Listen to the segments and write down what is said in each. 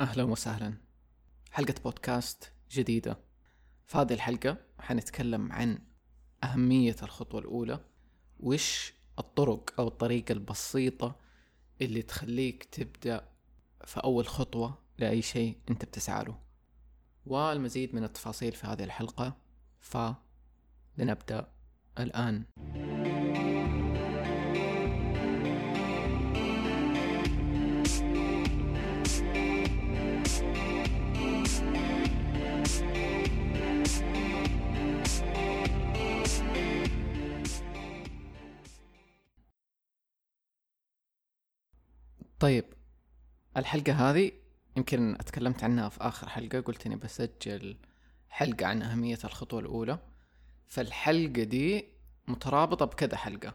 أهلا وسهلا. حلقة بودكاست جديدة. في هذه الحلقة حنتكلم عن أهمية الخطوة الأولى وش الطرق أو الطريقة البسيطة اللي تخليك تبدأ في أول خطوة لأي شيء أنت بتسعى له. والمزيد من التفاصيل في هذه الحلقة فلنبدأ الآن. طيب الحلقة هذه يمكن أتكلمت عنها في آخر حلقة قلت إني بسجل حلقة عن أهمية الخطوة الأولى. فالحلقة دي مترابطة بكذا حلقة.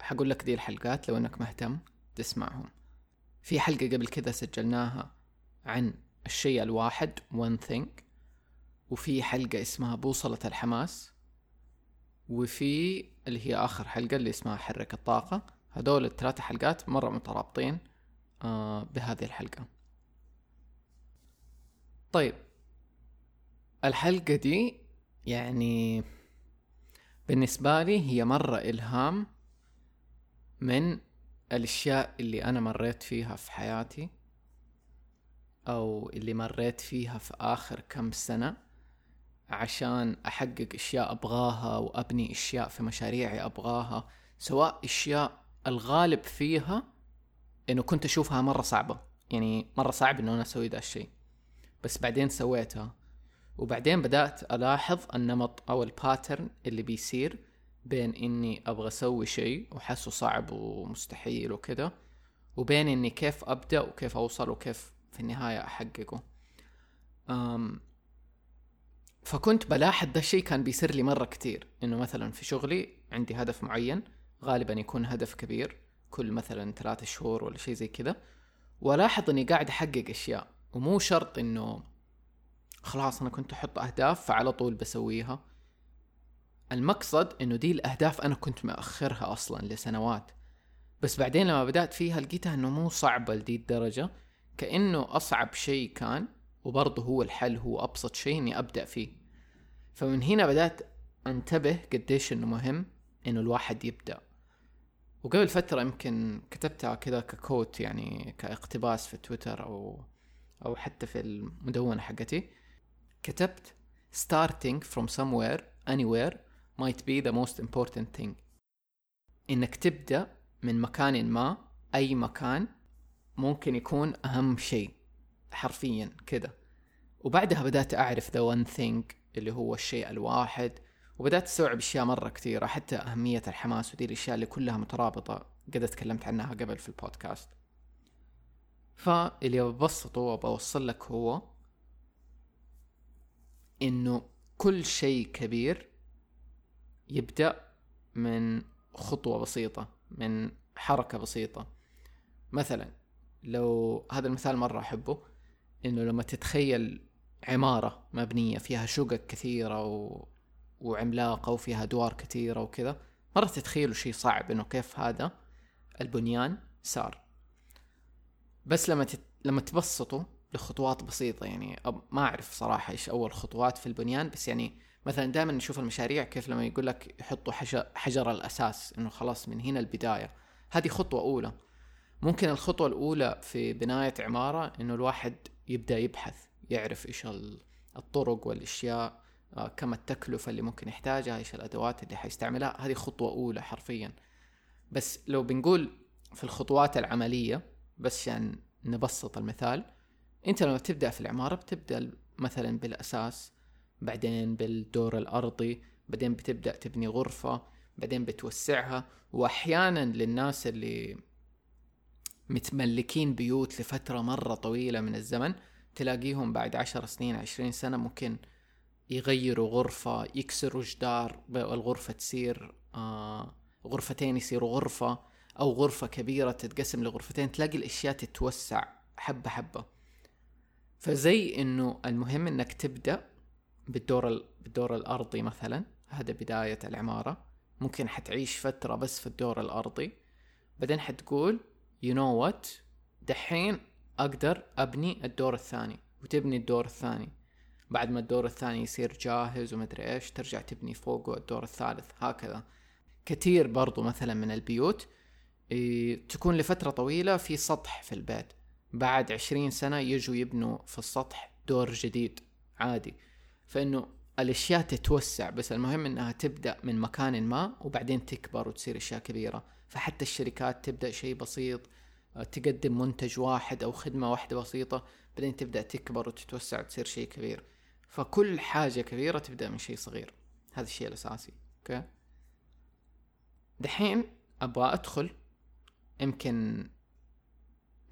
حقول لك دي الحلقات لو إنك مهتم تسمعهم. في حلقة قبل كذا سجلناها عن الشيء الواحد one thing. وفي حلقة اسمها بوصلة الحماس. وفي اللي هي آخر حلقة اللي اسمها حرك الطاقة. هدول الثلاثة حلقات مرة مترابطين. بهذه الحلقة. طيب الحلقة دي يعني بالنسبة لي هي مرة إلهام من الأشياء اللي أنا مريت فيها في حياتي أو اللي مريت فيها في آخر كم سنة عشان أحقق أشياء أبغاها وأبني أشياء في مشاريعي أبغاها سواء أشياء الغالب فيها إنه كنت أشوفها مرة صعبة. يعني مرة صعب إنه أنا أسوي ذا الشيء. بس بعدين سويتها. وبعدين بدأت ألاحظ النمط أو ال pattern اللي بيصير بين إني أبغى أسوي شيء وحسه صعب ومستحيل وكذا وبين إني كيف أبدأ وكيف أوصل وكيف في النهاية أحققه. أم فكنت بلاحظ ده الشيء كان بيصير لي مرة كتير. إنه مثلا في شغلي عندي هدف معين غالبا يكون هدف كبير. كل مثلا ثلاثة شهور ولا شيء زي كذا ولاحظ إني قاعد أحقق أشياء. ومو شرط إنه خلاص أنا كنت أحط أهداف فعلى طول بسويها. المقصد إنه دي الأهداف أنا كنت مأخرها أصلا لسنوات. بس بعدين لما بدأت فيها لقيتها إنه مو صعبة لدي الدرجة. كأنه أصعب شيء كان وبرضه هو الحل هو أبسط شيء إني أبدأ فيه. فمن هنا بدأت أنتبه قديش إنه مهم إنه الواحد يبدأ. وقبل فترة يمكن كتبتها كذا ككوت يعني كاقتباس في تويتر أو أو حتى في المدونة حقتي. كتبت starting from somewhere anywhere might be the most important thing. إنك تبدأ من مكان ما أي مكان ممكن يكون أهم شيء حرفيا كده وبعدها بدأت أعرف the one thing اللي هو الشيء الواحد وبدأت استوعب أشياء مرة كثيرة حتى أهمية الحماس ودي الأشياء اللي كلها مترابطة قد تكلمت عنها قبل في البودكاست. فاللي ببسطه وبوصل لك هو إنه كل شيء كبير يبدأ من خطوة بسيطة من حركة بسيطة. مثلا لو هذا المثال مرة أحبه إنه لما تتخيل عمارة مبنية فيها شقق كثيرة و... وعملاقة وفيها أدوار كثيرة وكذا مرة تتخيلوا شيء صعب إنه كيف هذا البنيان صار. بس لما تت... لما تبسطوا لخطوات بسيطة يعني ما أعرف صراحة إيش أول خطوات في البنيان بس يعني مثلا دائما نشوف المشاريع كيف لما يقول لك يحطوا حجر, حجر الأساس إنه خلاص من هنا البداية. هذه خطوة أولى. ممكن الخطوة الأولى في بناية عمارة إنه الواحد يبدأ يبحث يعرف إيش الطرق والأشياء كم التكلفة اللي ممكن يحتاجها إيش الأدوات اللي حيستعملها. هذه خطوة أولى حرفيا. بس لو بنقول في الخطوات العملية بس عشان نبسط المثال أنت لما تبدا في العمارة بتبدأ مثلا بالأساس بعدين بالدور الأرضي بعدين بتبدأ تبني غرفة بعدين بتوسعها واحيانا للناس اللي متملكين بيوت لفترة مرة طويلة من الزمن تلاقيهم بعد عشر سنين عشرين سنة ممكن يغيروا غرفة يكسروا جدار الغرفة تصير آه غرفتين يصيروا غرفة أو غرفة كبيرة تتقسم لغرفتين تلاقي الأشياء تتوسع حبة حبة. فزي إنه المهم إنك تبدأ بالدور بالدور الأرضي مثلا هذا بداية العمارة. ممكن حتعيش فترة بس في الدور الأرضي. بعدين حتقول you know what دحين أقدر أبني الدور الثاني. وتبني الدور الثاني. بعد ما الدور الثاني يصير جاهز ومدري إيش ترجع تبني فوقه الدور الثالث هكذا. كثير برضو مثلا من البيوت تكون لفترة طويلة في سطح في البيت. بعد عشرين سنة يجوا يبنوا في السطح دور جديد عادي. فإنه الأشياء تتوسع بس المهم إنها تبدأ من مكان ما وبعدين تكبر وتصير أشياء كبيرة. فحتى الشركات تبدأ شيء بسيط آه، تقدم منتج واحد أو خدمة واحدة بسيطة بعدين تبدأ تكبر وتتوسع وتصير شيء كبير. فكل حاجة كبيرة تبدأ من شيء صغير. هذا الشيء الأساسي أوكي؟ دحين أبغى أدخل يمكن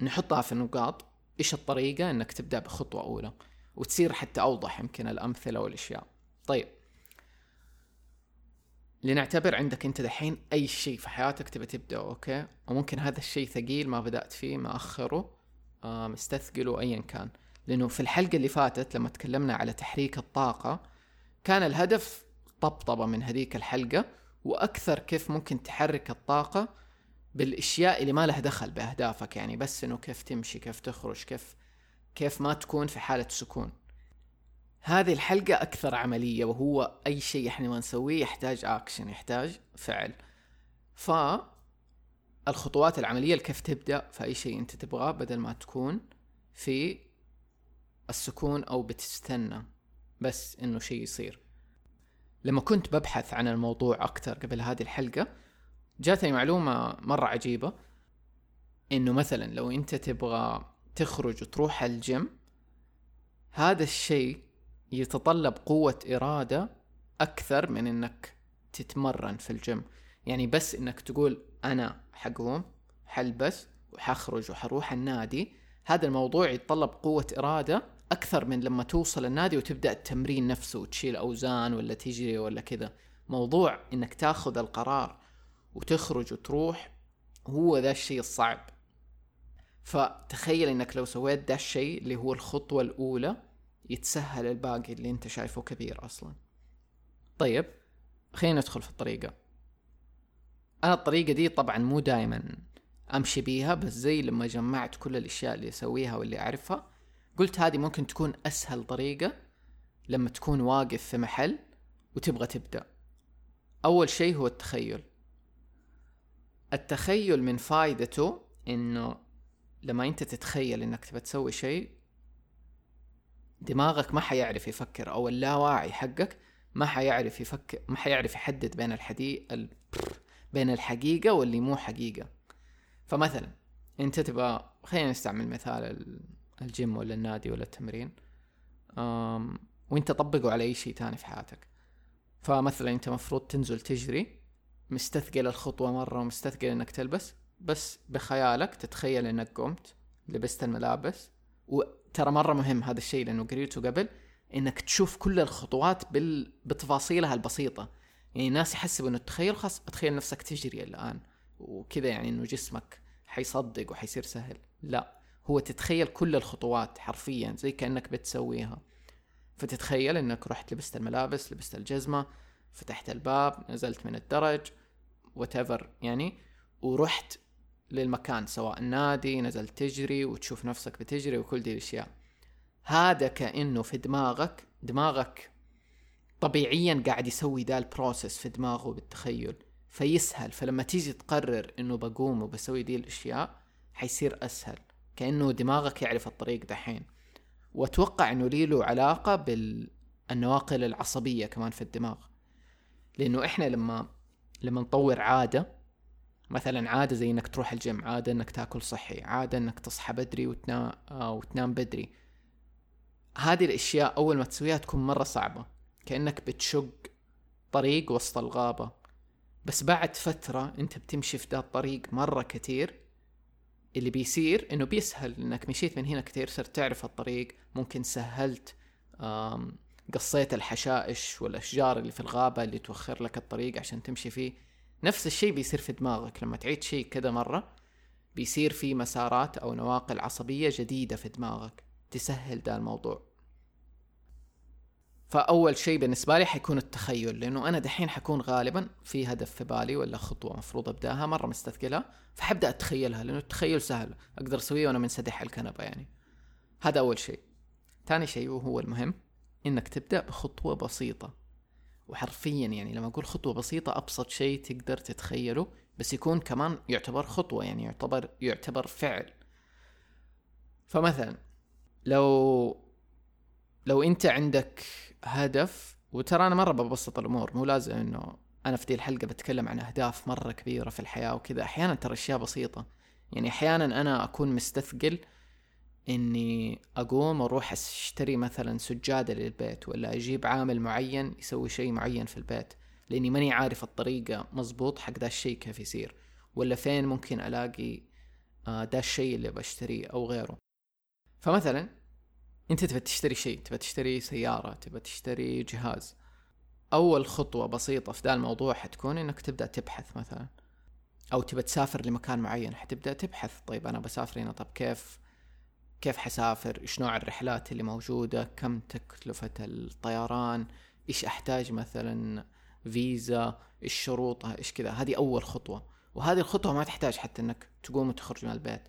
نحطها في نقاط. إيش الطريقة؟ إنك تبدأ بخطوة أولى وتصير حتى أوضح يمكن الأمثلة والأشياء. طيب. لنعتبر عندك أنت دحين أي شيء في حياتك تبى تبدا أوكي؟ وممكن هذا الشيء ثقيل ما بدأت فيه مأخره آه مستثقله ايا كان. لأنه في الحلقة اللي فاتت لما تكلمنا على تحريك الطاقة كان الهدف طبطبة من هذيك الحلقة وأكثر كيف ممكن تحرك الطاقة بالأشياء اللي ما لها دخل بأهدافك يعني بس إنه كيف تمشي كيف تخرج كيف كيف ما تكون في حالة سكون. هذه الحلقة أكثر عملية وهو أي شيء إحنا ما نسويه يحتاج أكشن يحتاج فعل. ف الخطوات العملية كيف تبدأ في أي شيء أنت تبغاه بدل ما تكون في السكون أو بتستنى بس إنه شيء يصير. لما كنت ببحث عن الموضوع أكثر قبل هذه الحلقة جاتني معلومة مرة عجيبة. إنه مثلا لو أنت تبغى تخرج وتروح الجيم هذا الشيء يتطلب قوة إرادة أكثر من إنك تتمرن في الجيم. يعني بس إنك تقول أنا حقوم حلبس وحخرج وحروح النادي هذا الموضوع يتطلب قوة إرادة أكثر من لما توصل النادي وتبدأ التمرين نفسه وتشيل أوزان ولا تجري ولا كذا. موضوع إنك تاخذ القرار وتخرج وتروح هو ذا الشيء الصعب. فتخيل إنك لو سويت ذا الشيء اللي هو الخطوة الأولى يتسهل الباقي اللي أنت شايفه كبير أصلا. طيب خلينا ندخل في الطريقة. أنا الطريقة دي طبعا مو دائما أمشي بيها بس زي لما جمعت كل الأشياء اللي أسويها واللي أعرفها قلت هذه ممكن تكون أسهل طريقة لما تكون واقف في محل وتبغى تبدأ. أول شيء هو التخيل. التخيل من فايدته إنه لما أنت تتخيل إنك تبى تسوي شيء دماغك ما حيعرف يفكر أو اللاواعي حقك ما حيعرف يفكر ما حيعرف يحدد بين الحدي ال... بين الحقيقة واللي مو حقيقة. فمثلا أنت تبغى خلينا نستعمل مثال الجيم ولا النادي ولا التمرين. وانت طبقه على أي شيء تاني في حياتك. فمثلا انت مفروض تنزل تجري مستثقل الخطوة مرة ومستثقل إنك تلبس بس بخيالك تتخيل إنك قمت لبست الملابس. وترى مرة مهم هذا الشيء لأنه قريته قبل إنك تشوف كل الخطوات بال... بتفاصيلها البسيطة. يعني الناس يحسبوا إنه تخيل خلاص تخيل نفسك تجري الآن. وكذا يعني إنه جسمك حيصدق وحيصير سهل. لا. هو تتخيل كل الخطوات حرفيا زي كأنك بتسويها. فتتخيل إنك رحت لبست الملابس لبست الجزمة فتحت الباب نزلت من الدرج whatever يعني ورحت للمكان سواء نادي نزلت تجري وتشوف نفسك بتجري وكل دي الأشياء. هذا كأنه في دماغك دماغك طبيعيا قاعد يسوي ذا ال process في دماغه بالتخيل. فيسهل فلما تيجي تقرر إنه بقوم وبسوي دي الأشياء حيصير أسهل. كأنه دماغك يعرف الطريق دحين. وأتوقع إنه لي له علاقة بالنواقل العصبية كمان في الدماغ. لأنه إحنا لما لما نطور عادة مثلا عادة زي إنك تروح الجيم عادة إنك تاكل صحي عادة إنك تصحى بدري وتنام, آه وتنام بدري. هذه الأشياء أول ما تسويها تكون مرة صعبة. كأنك بتشق طريق وسط الغابة. بس بعد فترة أنت بتمشي في ذا الطريق مرة كتير. اللي بيصير إنه بيسهل إنك مشيت من هنا كتير صرت تعرف الطريق ممكن سهلت قصيت الحشائش والأشجار اللي في الغابة اللي توخر لك الطريق عشان تمشي فيه. نفس الشيء بيصير في دماغك. لما تعيد شيء كذا مرة بيصير في مسارات أو نواقل عصبية جديدة في دماغك تسهل ده الموضوع. فأول شيء بالنسبة لي حيكون التخيل لأنه أنا دحين حكون غالبا في هدف في بالي ولا خطوة مفروض أبدأها مرة مستثقلها فحبدأ أتخيلها لأنه التخيل سهل أقدر أسويه وأنا منسدح على الكنبة يعني. هذا أول شيء. ثاني شيء وهو المهم إنك تبدأ بخطوة بسيطة. وحرفيا يعني لما أقول خطوة بسيطة أبسط شيء تقدر تتخيله بس يكون كمان يعتبر خطوة يعني يعتبر يعتبر فعل. فمثلا لو لو أنت عندك هدف وترى أنا مرة ببسط الأمور مو لازم إنه أنا في دي الحلقة بتكلم عن أهداف مرة كبيرة في الحياة وكذا. أحيانا ترى أشياء بسيطة. يعني أحيانا أنا أكون مستثقل إني أقوم وأروح أشتري مثلا سجادة للبيت ولا أجيب عامل معين يسوي شيء معين في البيت لإني ماني عارف الطريقة مزبوط حق ذا الشيء كيف يصير ولا فين ممكن ألاقي ذا آه، الشيء اللي بشتريه أو غيره. فمثلا انت تبى تشتري شيء تبى تشتري سيارة تبى تشتري جهاز. أول خطوة بسيطة في ذا الموضوع حتكون إنك تبدأ تبحث مثلا. أو تبى تسافر لمكان معين حتبدأ تبحث. طيب أنا بسافر هنا طب كيف كيف حسافر؟ إيش نوع الرحلات اللي موجودة؟ كم تكلفة الطيران؟ إيش أحتاج مثلا؟ فيزا؟ إيش شروطها؟ إيش كذا؟ هذه أول خطوة. وهذه الخطوة ما تحتاج حتى إنك تقوم وتخرج من البيت.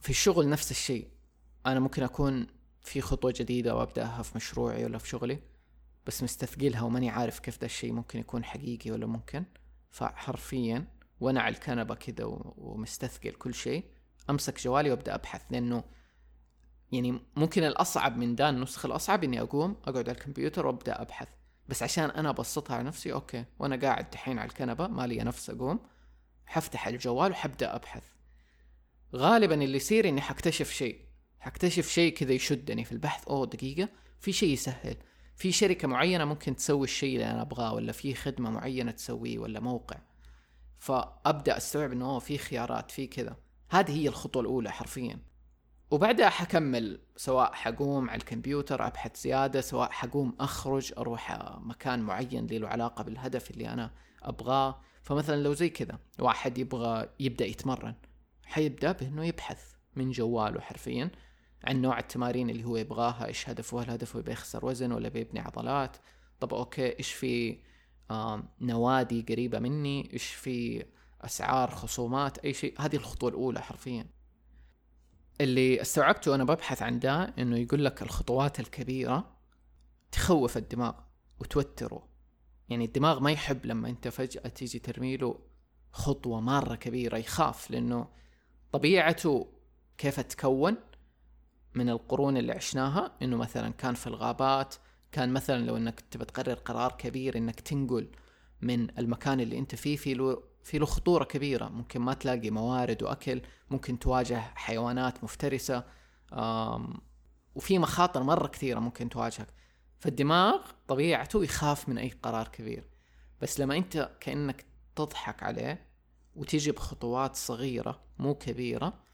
في الشغل نفس الشيء. أنا ممكن أكون في خطوة جديدة وأبدأها في مشروعي ولا في شغلي بس مستثقلها وماني عارف كيف ذا الشيء ممكن يكون حقيقي ولا ممكن. فحرفيا وأنا على الكنبة كذا ومستثقل كل شيء أمسك جوالي وأبدأ أبحث لأنه يعني ممكن الأصعب من ده النسخة الأصعب إني أقوم أقعد على الكمبيوتر وأبدأ أبحث. بس عشان أنا أبسطها على نفسي أوكي وأنا قاعد دحين على الكنبة ما لي نفس أقوم حفتح الجوال وحبدأ أبحث. غالبا اللي يصير إني حكتشف شيء. حكتشف شيء كذا يشدني في البحث أوه دقيقة في شيء يسهل. في شركة معينة ممكن تسوي الشيء اللي أنا أبغاه ولا في خدمة معينة تسويه ولا موقع. فأبدأ أستوعب إنه أوه في خيارات في كذا. هذه هي الخطوة الأولى حرفيا. وبعدها حكمل سواء حقوم على الكمبيوتر أبحث زيادة سواء حقوم أخرج أروح مكان معين له علاقة بالهدف اللي أنا أبغاه. فمثلا لو زي كذا واحد يبغى يبدأ يتمرن. حيبدأ بإنه يبحث من جواله حرفيا. عن نوع التمارين اللي هو يبغاها إيش هدفه؟ هل هدفه يبي يخسر وزن ولا بيبني عضلات؟ طب أوكي إيش في نوادي قريبة مني؟ إيش في أسعار خصومات؟ أي شيء. هذه الخطوة الأولى حرفيا. اللي استوعبته وأنا ببحث عن ده إنه يقول لك الخطوات الكبيرة تخوف الدماغ وتوتره. يعني الدماغ ما يحب لما أنت فجأة تيجي ترميله خطوة مرة كبيرة يخاف لأنه طبيعته كيف تكون من القرون اللي عشناها إنه مثلا كان في الغابات كان مثلا لو إنك تبى تقرر قرار كبير إنك تنقل من المكان اللي أنت فيه في له في له خطورة كبيرة. ممكن ما تلاقي موارد وأكل ممكن تواجه حيوانات مفترسة وفي مخاطر مرة كثيرة ممكن تواجهك. فالدماغ طبيعته يخاف من أي قرار كبير. بس لما أنت كأنك تضحك عليه وتيجي بخطوات صغيرة مو كبيرة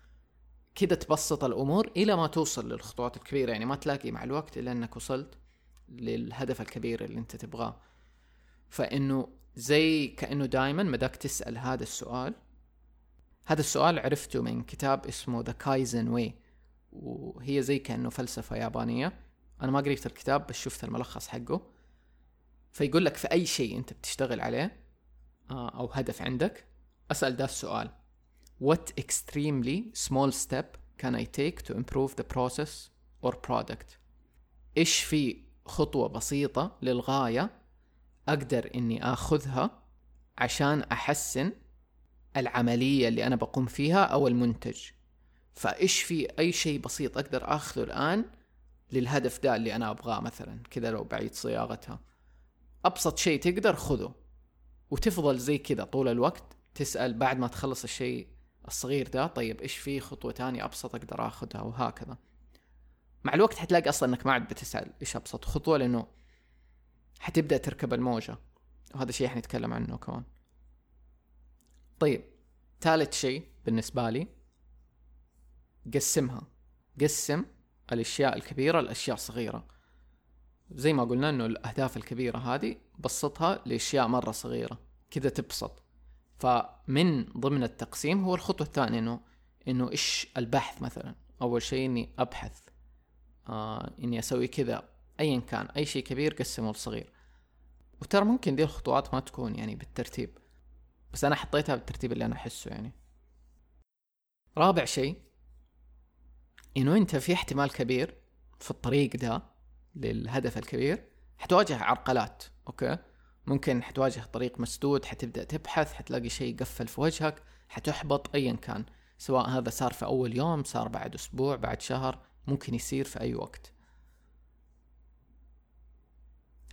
كده تبسط الأمور إلى ما توصل للخطوات الكبيرة. يعني ما تلاقي مع الوقت إلا إنك وصلت للهدف الكبير اللي أنت تبغاه. فإنه زي كأنه دائما مداك تسأل هذا السؤال. هذا السؤال عرفته من كتاب اسمه The Kaizen Way وهي زي كأنه فلسفة يابانية. أنا ما قريت الكتاب بس شفت الملخص حقه. فيقول لك في أي شيء أنت بتشتغل عليه آه، أو هدف عندك أسأل ده السؤال. What extremely small step can I take to improve the process or product? إيش في خطوة بسيطة للغاية أقدر إني آخذها عشان أحسن العملية اللي أنا بقوم فيها أو المنتج؟ فإيش في أي شيء بسيط أقدر أخذه الآن للهدف ده اللي أنا أبغاه مثلا؟ كذا لو بعيد صياغتها. أبسط شيء تقدر خذه. وتفضل زي كذا طول الوقت تسأل بعد ما تخلص الشيء الصغير ده طيب إيش في خطوة تانية أبسط أقدر آخذها؟ وهكذا. مع الوقت حتلاقي أصلا إنك ما عاد بتسأل إيش أبسط خطوة لأنه حتبدأ تركب الموجة. وهذا الشيء حنتكلم عنه كمان. طيب ثالث شيء بالنسبة لي قسمها. قسم الأشياء الكبيرة لأشياء صغيرة. زي ما قلنا إنه الأهداف الكبيرة هذه بسطها لأشياء مرة صغيرة. كذا تبسط. فمن ضمن التقسيم هو الخطوة الثانية انه إنه إيش البحث مثلا. أول شيء إني أبحث آه إني أسوي كذا ايا كان أي شيء كبير قسمه لصغير. وترى ممكن دي الخطوات ما تكون يعني بالترتيب بس أنا حطيتها بالترتيب اللي أنا أحسه يعني. رابع شيء إنه أنت في احتمال كبير في الطريق ده للهدف الكبير حتواجه عرقلات أوكي؟ ممكن حتواجه طريق مسدود حتبدأ تبحث حتلاقي شيء يقفل في وجهك حتحبط ايا كان سواء هذا صار في أول يوم صار بعد أسبوع بعد شهر ممكن يصير في أي وقت.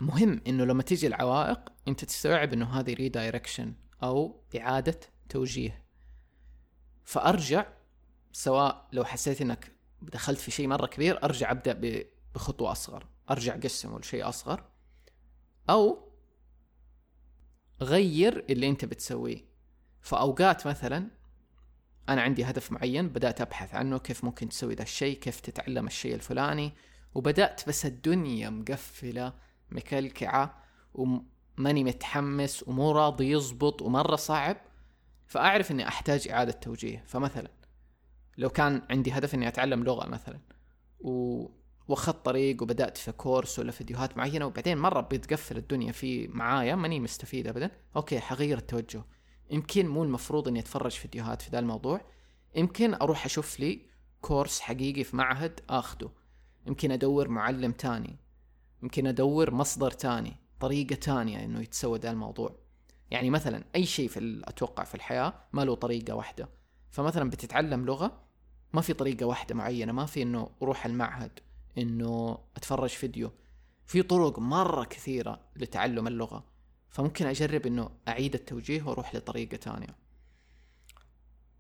مهم إنه لما تيجي العوائق أنت تستوعب إنه هذه ريدايركشن أو إعادة توجيه. فأرجع سواء لو حسيت إنك دخلت في شيء مرة كبير أرجع أبدأ بخطوة أصغر أرجع قسمه لشيء أصغر. أو غير اللي انت بتسويه. فأوقات مثلا أنا عندي هدف معين بدأت أبحث عنه كيف ممكن تسوي ذا الشيء كيف تتعلم الشيء الفلاني وبدأت بس الدنيا مقفلة مكلكعة وماني متحمس ومو راضي يزبط ومرة صعب. فأعرف إني أحتاج إعادة توجيه. فمثلا لو كان عندي هدف إني أتعلم لغة مثلا و... واخذت طريق وبدأت في كورس ولا فيديوهات معينة وبعدين مرة بيتقفل الدنيا في معايا ماني مستفيد ابدا. okay حغير التوجه. يمكن مو المفروض إني أتفرج فيديوهات في ذا الموضوع. يمكن أروح أشوف لي كورس حقيقي في معهد آخده. يمكن أدور معلم تاني. يمكن أدور مصدر تاني طريقة تانية إنه يتسوى ذا الموضوع. يعني مثلا أي شيء في أتوقع في الحياة ما له طريقة واحدة. فمثلا بتتعلم لغة ما في طريقة واحدة معينة ما في إنه أروح المعهد. إنه أتفرج فيديو. في طرق مرة كثيرة لتعلم اللغة. فممكن أجرب إنه أعيد التوجيه وأروح لطريقة تانية.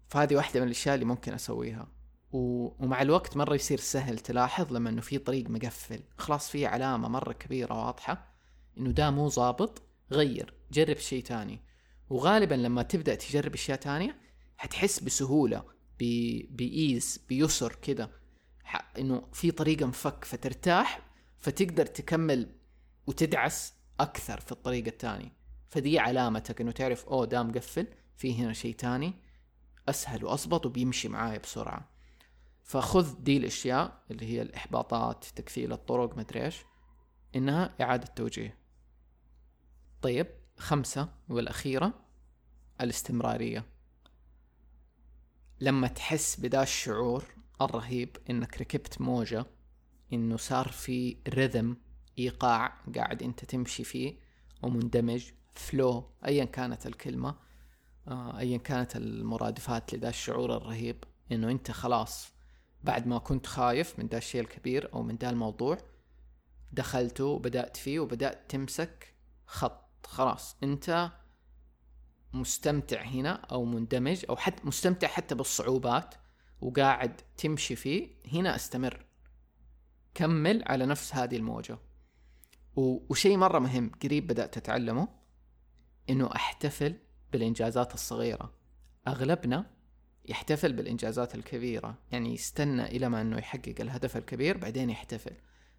فهذه واحدة من الأشياء اللي ممكن أسويها. ومع الوقت مرة يصير سهل تلاحظ لما إنه في طريق مقفل. خلاص في علامة مرة كبيرة واضحة إنه ده مو ظابط غير جرب شيء تاني. وغالبا لما تبدأ تجرب أشياء تانية حتحس بسهولة بإيز بيسر كده. إنه في طريقة مفك فترتاح فتقدر تكمل وتدعس أكثر في الطريق الثاني فدي علامتك إنه تعرف أوه ده مقفل في هنا شيء تاني أسهل وأصبط وبيمشي معاي بسرعة. فخذ دي الأشياء اللي هي الإحباطات تكفيل الطرق مدري إيش إنها إعادة توجيه. طيب خمسة والأخيرة الاستمرارية. لما تحس بدا الشعور الرهيب إنك ركبت موجة إنه صار في رذم إيقاع قاعد أنت تمشي فيه ومندمج فلو ايا كانت الكلمة آه، ايا كانت المرادفات لذا الشعور الرهيب إنه أنت خلاص بعد ما كنت خايف من ذا الشيء الكبير أو من ذا الموضوع دخلته وبدأت فيه وبدأت تمسك خط خلاص أنت مستمتع هنا أو مندمج أو حتى مستمتع حتى بالصعوبات وقاعد تمشي فيه هنا أستمر. كمل على نفس هذه الموجة. وشيء مرة مهم قريب بدأت أتعلمه إنه أحتفل بالإنجازات الصغيرة. أغلبنا يحتفل بالإنجازات الكبيرة. يعني يستنى إلى ما إنه يحقق الهدف الكبير بعدين يحتفل.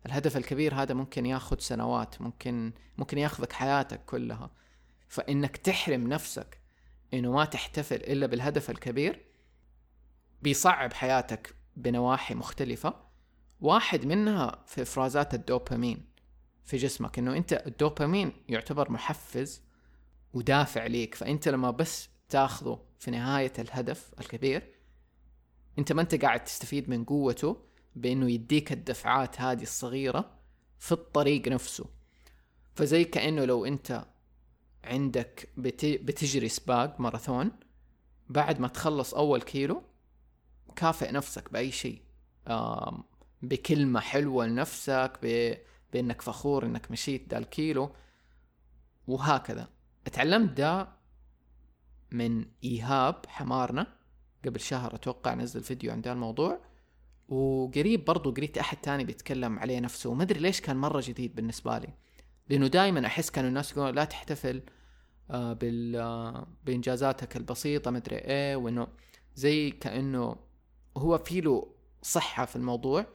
الهدف الكبير هذا ممكن ياخذ سنوات ممكن ممكن ياخذك حياتك كلها. فإنك تحرم نفسك إنه ما تحتفل إلا بالهدف الكبير بيصعب حياتك بنواحي مختلفة. واحد منها في إفرازات الدوبامين في جسمك إنه أنت الدوبامين يعتبر محفز ودافع ليك فأنت لما بس تاخذه في نهاية الهدف الكبير أنت ما أنت قاعد تستفيد من قوته بإنه يديك الدفعات هذه الصغيرة في الطريق نفسه. فزي كأنه لو أنت عندك بتجري سباق ماراثون بعد ما تخلص أول كيلو كافئ نفسك بأي شيء. بكلمة حلوة لنفسك ب... بأنك فخور إنك مشيت دا الكيلو وهكذا. اتعلمت ده من إيهاب حمارنا. قبل شهر أتوقع نزل فيديو عن ده الموضوع وقريب برضو قريت أحد تاني بيتكلم عليه نفسه وما أدري ليش كان مرة جديد بالنسبة لي. لأنه دائما أحس كانوا الناس يقولون لا تحتفل آه، بال آه، بإنجازاتك البسيطة مدري إيه وإنه زي كأنه هو في له صحة في الموضوع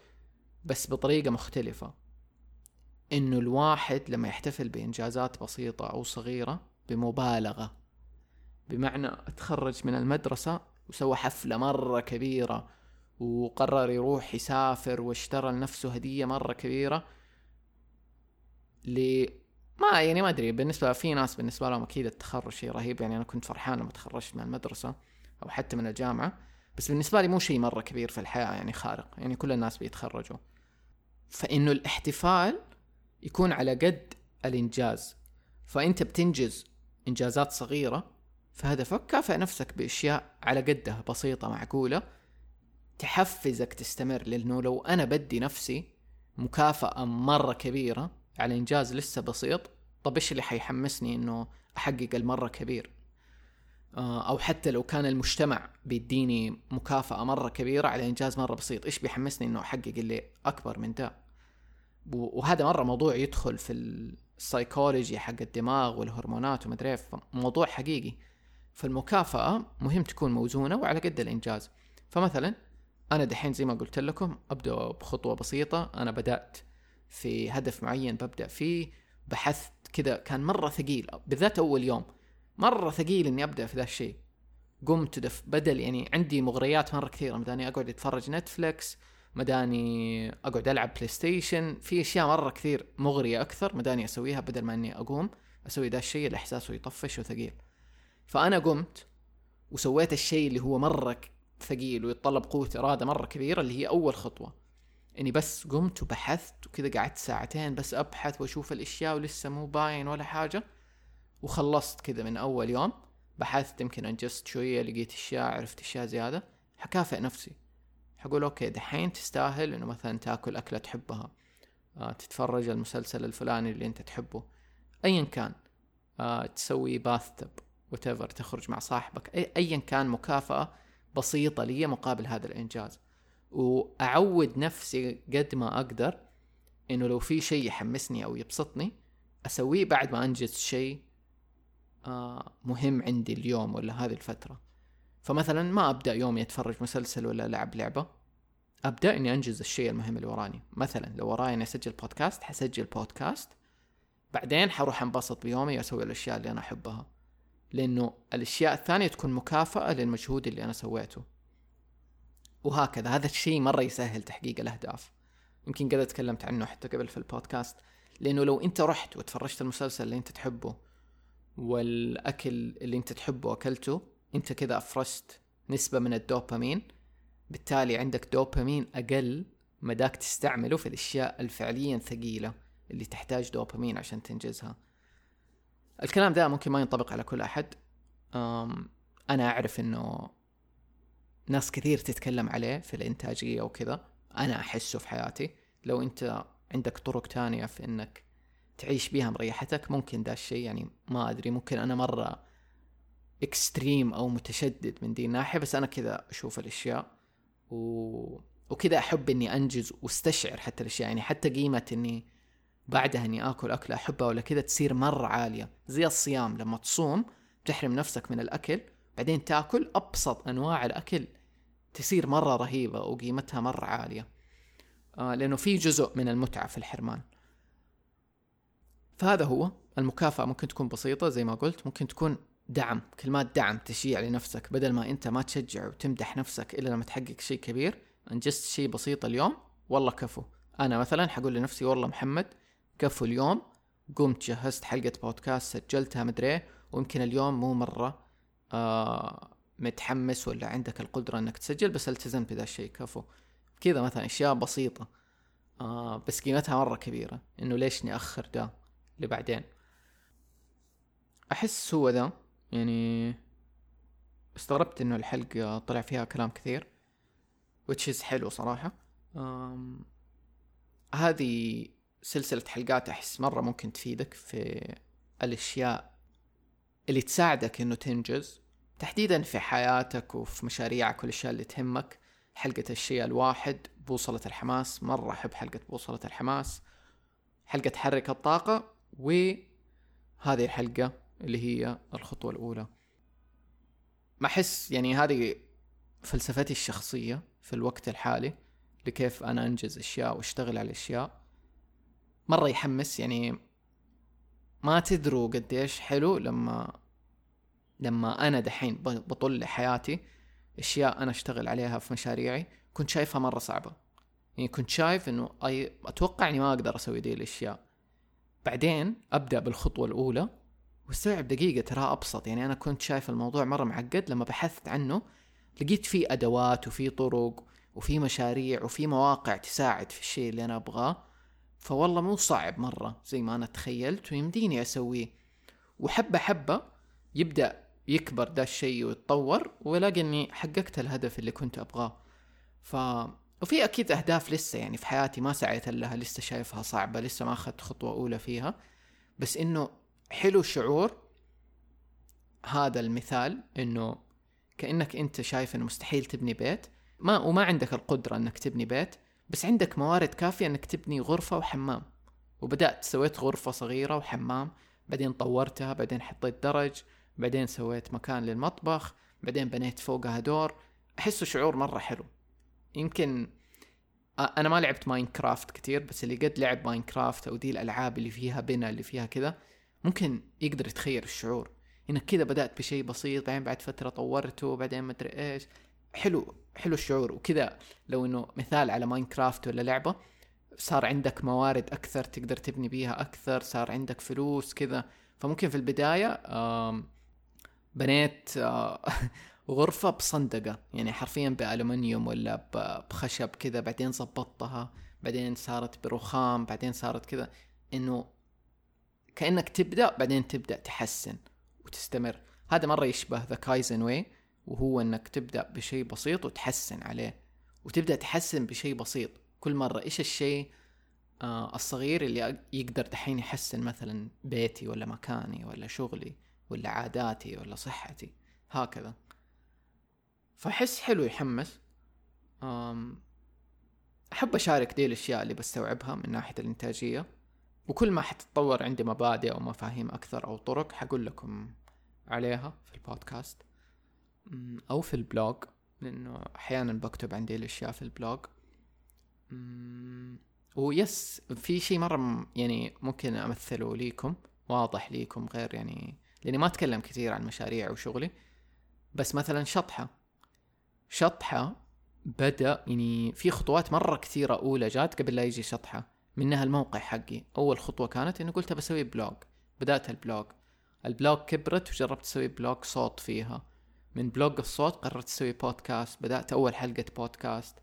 بس بطريقة مختلفة. إنه الواحد لما يحتفل بإنجازات بسيطة أو صغيرة بمبالغة. بمعنى اتخرج من المدرسة وسوى حفلة مرة كبيرة وقرر يروح يسافر واشترى لنفسه هدية مرة كبيرة ل ما يعني ما أدري بالنسبة في ناس بالنسبة لهم أكيد التخرج شيء رهيب يعني أنا كنت فرحان لما تخرجت من المدرسة أو حتى من الجامعة. بس بالنسبة لي مو شيء مرة كبير في الحياة يعني خارق يعني كل الناس بيتخرجوا. فإنه الاحتفال يكون على قد الإنجاز. فأنت بتنجز إنجازات صغيرة فهدفك كافئ نفسك بأشياء على قدها بسيطة معقولة تحفزك تستمر. لأنه لو أنا بدي نفسي مكافأة مرة كبيرة على إنجاز لسه بسيط طب إيش اللي حيحمسني إنه أحقق المرة كبير؟ أو حتى لو كان المجتمع بيديني مكافأة مرة كبيرة على إنجاز مرة بسيط إيش بيحمسني إنه أحقق اللي أكبر من ده؟ وهذا مرة موضوع يدخل في السايكولوجي حق الدماغ والهرمونات ومدري موضوع حقيقي. فالمكافأة مهم تكون موزونة وعلى قد الإنجاز. فمثلا أنا دحين زي ما قلت لكم أبدأ بخطوة بسيطة أنا بدأت في هدف معين ببدأ فيه بحثت كذا كان مرة ثقيل بالذات أول يوم. مرة ثقيل إني أبدأ في ذا الشيء. قمت دف بدل يعني عندي مغريات مرة كثيرة مداني أقعد أتفرج نتفلكس مداني أقعد ألعب بلاي ستيشن في أشياء مرة كثير مغرية أكثر مداني أسويها بدل ما إني أقوم أسوي ذا الشيء. اللي إحساسه يطفش وثقيل. فأنا قمت وسويت الشيء اللي هو مرة ثقيل ويتطلب قوة إرادة مرة كبيرة اللي هي أول خطوة. إني بس قمت وبحثت وكذا قعدت ساعتين بس أبحث وأشوف الأشياء ولسه مو باين ولا حاجة. وخلصت كذا من أول يوم بحثت يمكن أنجزت شوية لقيت أشياء عرفت أشياء زيادة حكافئ نفسي. حقول أوكي دحين تستاهل إنه مثلا تأكل أكلة تحبها آه تتفرج المسلسل الفلاني اللي أنت تحبه. ايا كان آه تسوي باثتب وتفر تخرج مع صاحبك. ايا كان مكافأة بسيطة لي مقابل هذا الإنجاز. وأعود نفسي قد ما أقدر إنه لو في شيء يحمسني أو يبسطني أسويه بعد ما أنجز شيء مهم عندي اليوم ولا هذه الفترة. فمثلا ما أبدأ يومي اتفرج مسلسل ولا ألعب لعبة. أبدأ إني أنجز الشيء المهم اللي وراني مثلا لو وراي إني أسجل بودكاست حسجل بودكاست بعدين حروح أنبسط بيومي وأسوي الأشياء اللي أنا أحبها. لأنه الأشياء الثانية تكون مكافأة للمجهود اللي أنا سويته. وهكذا. هذا الشيء مرة يسهل تحقيق الأهداف. يمكن قد تكلمت عنه حتى قبل في البودكاست. لأنه لو أنت رحت وتفرجت المسلسل اللي أنت تحبه والأكل اللي أنت تحبه أكلته أنت كذا أفرزت نسبة من الدوبامين بالتالي عندك دوبامين أقل مداك تستعمله في الأشياء الفعليا ثقيلة اللي تحتاج دوبامين عشان تنجزها. الكلام ده ممكن ما ينطبق على كل أحد. أنا أعرف أنه ناس كثير تتكلم عليه في الإنتاجية وكذا. أنا أحسه في حياتي. لو أنت عندك طرق تانية في إنك تعيش بيها مريحتك ممكن ده الشيء يعني ما أدري ممكن أنا مرة اكستريم أو متشدد من دي الناحية بس أنا كذا أشوف الأشياء و... وكذا أحب إني أنجز واستشعر حتى الأشياء يعني حتى قيمة إني بعدها إني آكل أكلة أحبها ولا كذا تصير مرة عالية زي الصيام لما تصوم تحرم نفسك من الأكل بعدين تأكل أبسط أنواع الأكل تصير مرة رهيبة وقيمتها مرة عالية. آه لأنه في جزء من المتعة في الحرمان. فهذا هو المكافأة. ممكن تكون بسيطة زي ما قلت ممكن تكون دعم. كلمات دعم تشجيع لنفسك بدل ما أنت ما تشجع وتمدح نفسك إلا لما تحقق شيء كبير. انجزت شيء بسيط اليوم والله كفو. أنا مثلا حقول لنفسي والله محمد كفو اليوم. قمت جهزت حلقة بودكاست سجلتها مدري ويمكن اليوم مو مرة آه متحمس ولا عندك القدرة إنك تسجل بس التزمت بذا الشيء. كفو. كذا مثلا أشياء بسيطة آه بس قيمتها مرة كبيرة. إنه ليش نأخر ده؟ لبعدين. أحس هو ذا يعني استغربت إنه الحلقة طلع فيها كلام كثير which is حلو صراحة. آم هذه سلسلة حلقات أحس مرة ممكن تفيدك في الأشياء اللي تساعدك إنه تنجز تحديدا في حياتك وفي مشاريعك والأشياء اللي تهمك. حلقة الشيء الواحد بوصلة الحماس مرة أحب حلقة بوصلة الحماس. حلقة حرك الطاقة وهذه الحلقة اللي هي الخطوة الأولى. ما أحس يعني هذه فلسفتي الشخصية في الوقت الحالي لكيف أنا أنجز أشياء وأشتغل على أشياء. مرة يحمس يعني ما تدروا قديش حلو لما لما أنا دحين بطل لحياتي أشياء أنا أشتغل عليها في مشاريعي كنت شايفها مرة صعبة. يعني كنت شايف إنه أي أتوقع إني ما أقدر أسوي دي الأشياء. بعدين أبدأ بالخطوة الأولى واستوعب دقيقة ترى أبسط يعني أنا كنت شايف الموضوع مرة معقد لما بحثت عنه لقيت فيه أدوات وفي طرق وفي مشاريع وفي مواقع تساعد في الشيء اللي أنا أبغاه فوالله مو صعب مرة زي ما أنا تخيلت ويمديني أسويه. وحبة حبة يبدأ يكبر ده الشيء ويتطور والاقي إني حققت الهدف اللي كنت أبغاه. ف وفي أكيد أهداف لسه يعني في حياتي ما سعيت لها لسه شايفها صعبة لسه ما أخذت خطوة أولى فيها. بس إنه حلو شعور هذا المثال إنه كأنك أنت شايف إنه مستحيل تبني بيت. ما وما عندك القدرة إنك تبني بيت بس عندك موارد كافية إنك تبني غرفة وحمام. وبدأت سويت غرفة صغيرة وحمام بعدين طورتها بعدين حطيت درج بعدين سويت مكان للمطبخ بعدين بنيت فوقها دور. احسه شعور مرة حلو. يمكن أنا ما لعبت ماينكرافت كثير بس اللي قد لعب ماينكرافت أو دي الألعاب اللي فيها بنا اللي فيها كذا ممكن يقدر يتخيل الشعور. إنك كذا بدأت بشيء بسيط بعدين بعد فترة طورته بعدين ما أدري إيش. حلو حلو الشعور. وكذا لو إنه مثال على ماينكرافت ولا لعبة صار عندك موارد أكثر تقدر تبني بيها أكثر صار عندك فلوس كذا. فممكن في البداية بنيت آه، غرفة بصندقة يعني حرفيا بألومنيوم ولا بخشب كذا بعدين زبطتها بعدين صارت برخام بعدين صارت كذا. إنه كأنك تبدأ بعدين تبدأ تحسن وتستمر. هذا مرة يشبه ذا كايزن way وهو إنك تبدأ بشيء بسيط وتحسن عليه. وتبدأ تحسن بشيء بسيط. كل مرة إيش الشيء آه الصغير اللي يقدر دحين يحسن مثلا بيتي ولا مكاني ولا شغلي ولا عاداتي ولا صحتي؟ هكذا. فأحس حلو يحمس. أم أحب أشارك دي الأشياء اللي بستوعبها من ناحية الإنتاجية. وكل ما حتتطور عندي مبادئ أو مفاهيم أكثر أو طرق حقول لكم عليها في البودكاست. أو في ال blog لأنه أحيانا بكتب عن دي الأشياء في ال blog. ويس في شيء مرة يعني ممكن أمثله ليكم واضح ليكم غير يعني لأني ما أتكلم كثير عن مشاريع وشغلي. بس مثلا شطحة. شطحة بدأ يعني في خطوات مرة كثيرة أولى جات قبل لا يجي شطحة منها الموقع حقي. أول خطوة كانت إني قلت بسوي blog. بدأت ال blog. ال blog كبرت وجربت أسوي blog صوت فيها. من blog الصوت قررت أسوي بودكاست. بدأت أول حلقة بودكاست.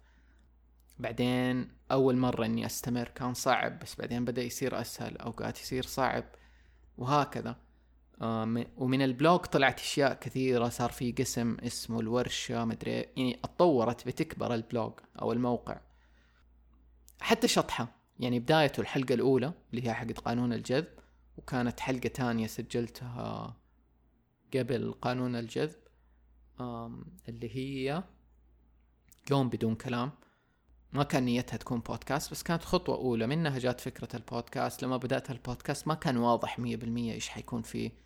بعدين أول مرة إني أستمر كان صعب بس بعدين بدأ يصير أسهل أوقات يصير صعب وهكذا. ومن ال blog طلعت أشياء كثيرة صار في قسم اسمه الورشة مدري يعني أتطورت بتكبر ال blog أو الموقع. حتى شطحة يعني بدايته الحلقة الأولى اللي هي حقت قانون الجذب وكانت حلقة تانية سجلتها قبل قانون الجذب اللي هي يوم بدون كلام. ما كان نيتها تكون بودكاست بس كانت خطوة أولى. منها جات فكرة البودكاست لما بدأت البودكاست ما كان واضح مية بالمية إيش حيكون فيه.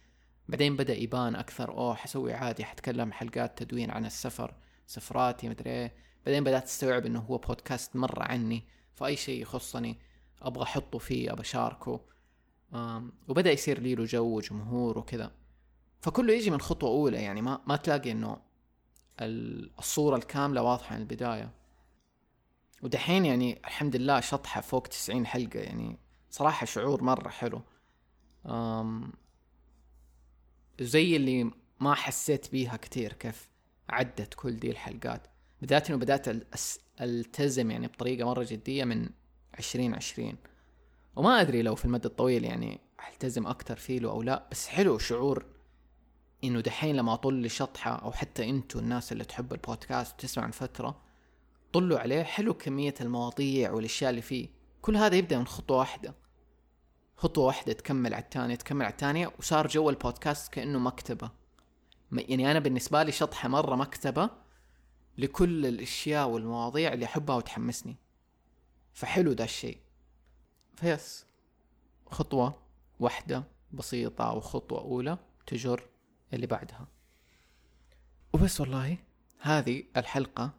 بعدين بدأ يبان أكثر أوه حسوي عادي حتكلم حلقات تدوين عن السفر سفراتي مدري إيه. بعدين بدأت أستوعب إنه هو بودكاست مرة عني فأي شيء يخصني أبغى أحطه فيه أبغى أشاركه. وبدأ يصير لي له جو وجمهور وكذا. فكله يجي من خطوة أولى يعني ما ما تلاقي إنه الصورة الكاملة واضحة من البداية. ودحين يعني الحمد لله شطحة فوق تسعين حلقة يعني صراحة شعور مرة حلو. زي اللي ما حسيت بيها كتير كيف عدت كل دي الحلقات. بدأت إنه بدأت ألتزم يعني بطريقة مرة جدية من عشرين عشرين. وما أدري لو في المدى الطويل يعني ألتزم أكتر فيه أو لا بس حلو شعور إنه دحين لما أطل لي شطحة أو حتى أنتو الناس اللي تحب البودكاست وتسمع عن فترة طلوا عليه حلو كمية المواضيع والأشياء اللي فيه. كل هذا يبدأ من خطوة واحدة. خطوة واحدة تكمل على الثانية تكمل على الثانية وصار جو البودكاست كأنه مكتبة. يعني أنا بالنسبة لي شطحة مرة مكتبة لكل الأشياء والمواضيع اللي أحبها وتحمسني. فحلو ده الشيء. فيس. خطوة واحدة بسيطة وخطوة أولى تجر اللي بعدها. وبس والله هذه الحلقة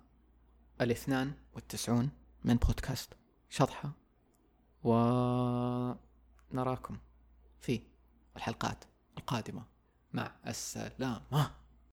الاثنان والتسعون من بودكاست. شطحة و نراكم في الحلقات القادمة. مع السلامة.